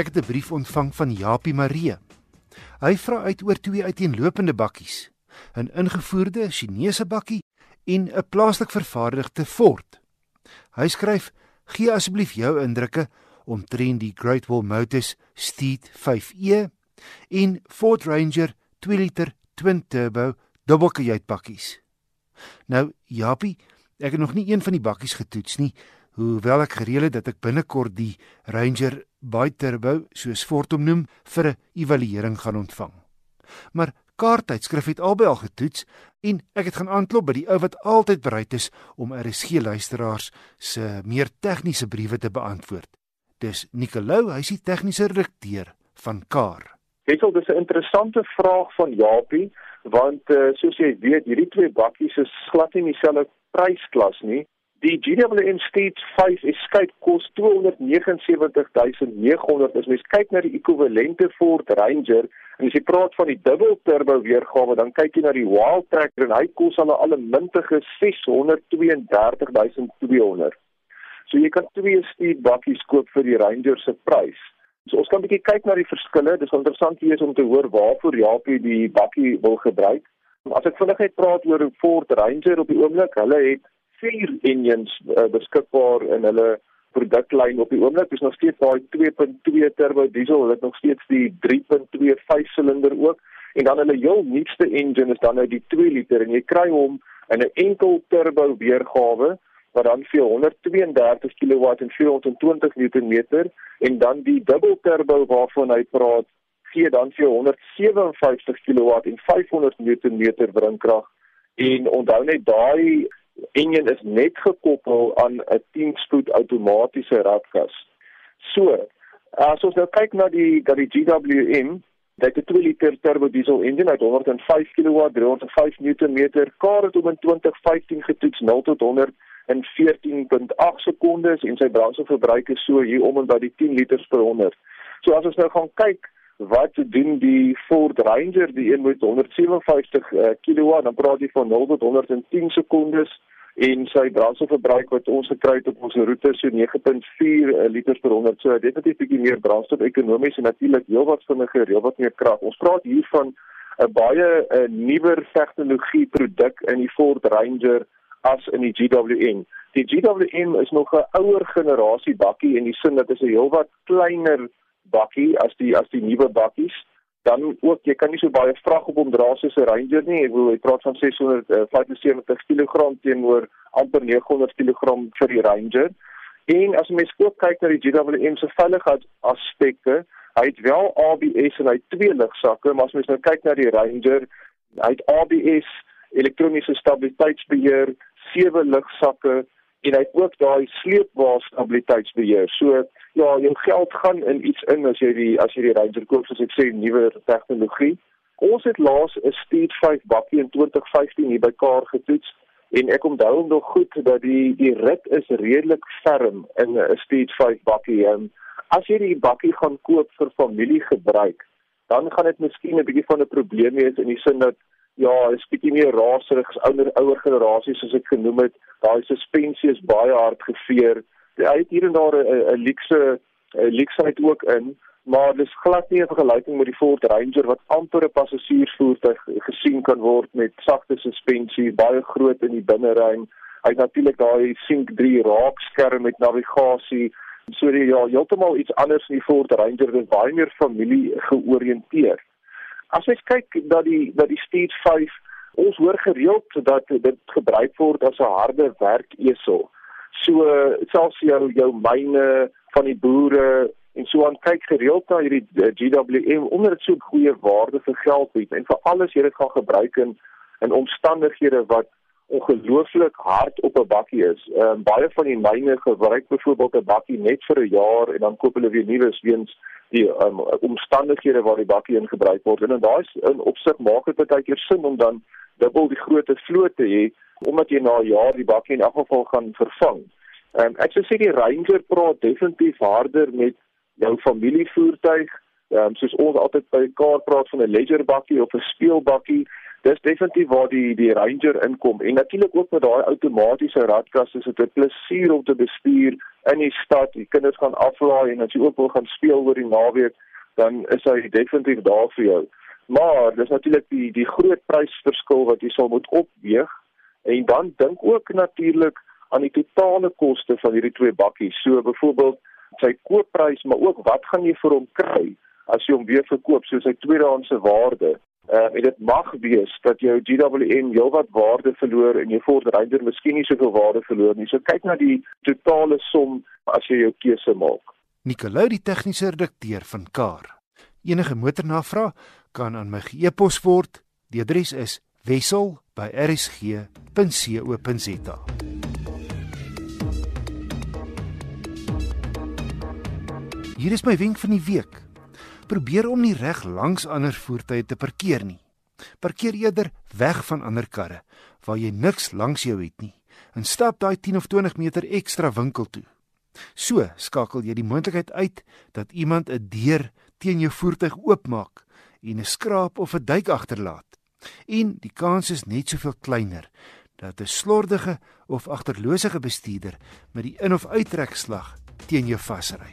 Ek het 'n brief ontvang van Japie Marie. Hy vra uit oor twee uiteenlopende bakkies, 'n ingevoerde Chinese bakkie en 'n plaaslik vervaardigde Ford. Hy skryf: "Gee asseblief jou indrukke omtrent die Great Wall Motors Steed 5e en Ford Ranger 2 liter twin turbo dubbelkajuit bakkies." Nou, Japie, ek het nog nie een van die bakkies getoets nie, hoewel ek gereël het dat ek binnekort die Ranger Bi-turbo, soos Ford hom noem, vir 'n evaluering gaan ontvang. Maar kaarttydskrif het albei al getoets en ek het gaan aanklop by die ou wat altyd bereid is om RSG luisteraars se meer tegniese briewe te beantwoord. Dis Nicolou, hy is die tegniese redakteur van Kar. Dit is 'n interessante vraag van Japie want uh, soos jy weet, hierdie twee bakkies is glad nie dieselfde prysklas nie. Die GWM State 5 Escape kos 279900. As mens kyk na die ekwivalente Ford Ranger en as jy praat van die dubbel turbo weergawe, dan kyk jy na die Wild Tracker en hy kos al 'n allemintige 633200. So jy kan twee stuur bakkies koop vir die Ranger se prys. So ons kan 'n bietjie kyk na die verskille. Dis interessant hier is om te hoor waarvoor Japie die bakkie wil gebruik. As ek vinnig net praat oor Ford Ranger op die oomblik, hulle het vier engines uh, beskikbaar in hulle produklyn op die oomblik. Dis nog steeds daai 2.2 turbo diesel, hulle het nog steeds die 3.2 vyfsilinder ook en dan hulle heel nuutste engine is dan nou die 2 liter en jy kry hom in 'n enkel turbo weergawe wat dan vir 132 kW en 420 Nm en dan die dubbel turbo waarvan hy praat gee dan vir 157 kW en 500 Nm wrinkrag en onthou net daai enjin is net gekoppel aan 'n 10-spoed outomatiese ratkas. So, as ons nou kyk na die dat die GWM dit 'n 2 liter turbo diesel enjin uit 105 kW, 305 Nm, kar het hom in 2015 getoets 0 tot 100 in 14.8 sekondes en sy brandstofverbruik is so hier om en by die 10 liters per 100. So as ons nou gaan kyk wat doen die Ford Ranger? Die een met 157 uh, kW dan praat jy van 0 tot 110 sekondes. En sy brandstofverbruik wat ons gekry het op ons roete so 9.4 uh, liters per 100 so dit het 'n bietjie meer brandstof ekonomies en natuurlik heelwat vinniger heelwat meer krag. Ons praat hier van 'n baie 'n nuwer tegnologie produk in die Ford Ranger as in die GWM die GWM is nog 'n ouer generasie bakkie in die sin dat dit 'n heelwat kleiner bakkie as die as die nuwe bakkies dan ook jy kan nie so baie vrag op hom dra soos 'n Ranger nie ek wil jy praat van 675 kg teenoor amper 900 kg vir die Ranger en as mens ook kyk na die GWM se veiligheidsaspekte hy het wel ABS en hy het twee ligsakke maar as mens nou kyk na die Ranger hy het ABS elektroniese stabiliteitsbeheer sewe ligsakke en hy het ook daai sleepbaar stabiliteitsbeheer. So ja, jou geld gaan in iets in as jy die as jy die Ranger koop soos ek sê nuwe tegnologie. Ons het laas 'n Steed 5 bakkie in 2015 hier by Kaar getoets en ek onthou nog goed dat die die rit is redelik ferm in 'n Steed 5 bakkie. En as jy die bakkie gaan koop vir familiegebruik, dan gaan dit miskien 'n bietjie van 'n probleem wees in die sin dat ja, is bietjie meer raserig as ouer ouer generasies soos ek genoem het. Daai suspensie is baie hard geveer. Hy het hier en daar 'n luxe luxeheid ook in, maar dis glad nie 'n vergelyking met die Ford Ranger wat amper 'n passasiersvoertuig gesien kan word met sagte suspensie, baie groot in die binneruim. Hy het natuurlik daai Sync 3 raakskerm met navigasie. So die, ja, heeltemal iets anders in die Ford Ranger, dit is baie meer familie georiënteerd. As jy kyk dat die dat die Steed 5 ons hoor gereeld dat dit gebruik word as 'n harde werkesel. So selfs jou jou myne van die boere en so aan kyk gereeld na hierdie eh, GWM omdat dit so goeie waarde vir geld het en vir alles jy dit gaan gebruik in in omstandighede wat ongelooflik hard op 'n bakkie is. Ehm um, baie van die myne gebruik byvoorbeeld 'n bakkie net vir 'n jaar en dan koop hulle weer nuwe weens die um, omstandighede waar die bakkie in gebruik word. En in daai in opsig maak dit baie keer sin om dan dubbel die grootte vloot te hê omdat jy na 'n jaar die bakkie in elk geval gaan vervang. Ehm um, ek sou sê die Ranger praat definitief harder met jou familievoertuig. Ehm um, soos ons altyd by mekaar praat van 'n leisure bakkie of 'n speelbakkie dis definitief waar die die Ranger inkom en natuurlik ook met daai outomatiese radkas is dit 'n plesier om te bestuur in die stad. Die kinders gaan aflaai en as jy ook wil gaan speel oor die naweek, dan is hy definitief daar vir jou. Maar dis natuurlik die die groot prysverskil wat jy sal moet opweeg en dan dink ook natuurlik aan die totale koste van hierdie twee bakkies. So byvoorbeeld sy koopprys, maar ook wat gaan jy vir hom kry as jy hom weer verkoop soos sy tweedehandse waarde? Uh, en dit mag wees dat jou GWM heelwat waarde verloor en jou Ford Ranger miskien nie soveel waarde verloor nie. So kyk na die totale som as jy jou keuse maak. Nicolou die tegniese redakteur van Car. Enige motornavraag kan aan my e-pos word. Die adres is wissel@rsg.co.za. Hier is my wenk van die week probeer om nie reg langs ander voertuie te parkeer nie. Parkeer eerder weg van ander karre waar jy niks langs jou het nie en stap daai 10 of 20 meter ekstra winkel toe. So skakel jy die moontlikheid uit dat iemand 'n deur teen jou voertuig oopmaak en 'n skraap of 'n duik agterlaat. En die kans is net soveel kleiner dat 'n slordige of agterlosige bestuurder met die in- of uittrekslag teen jou vasry.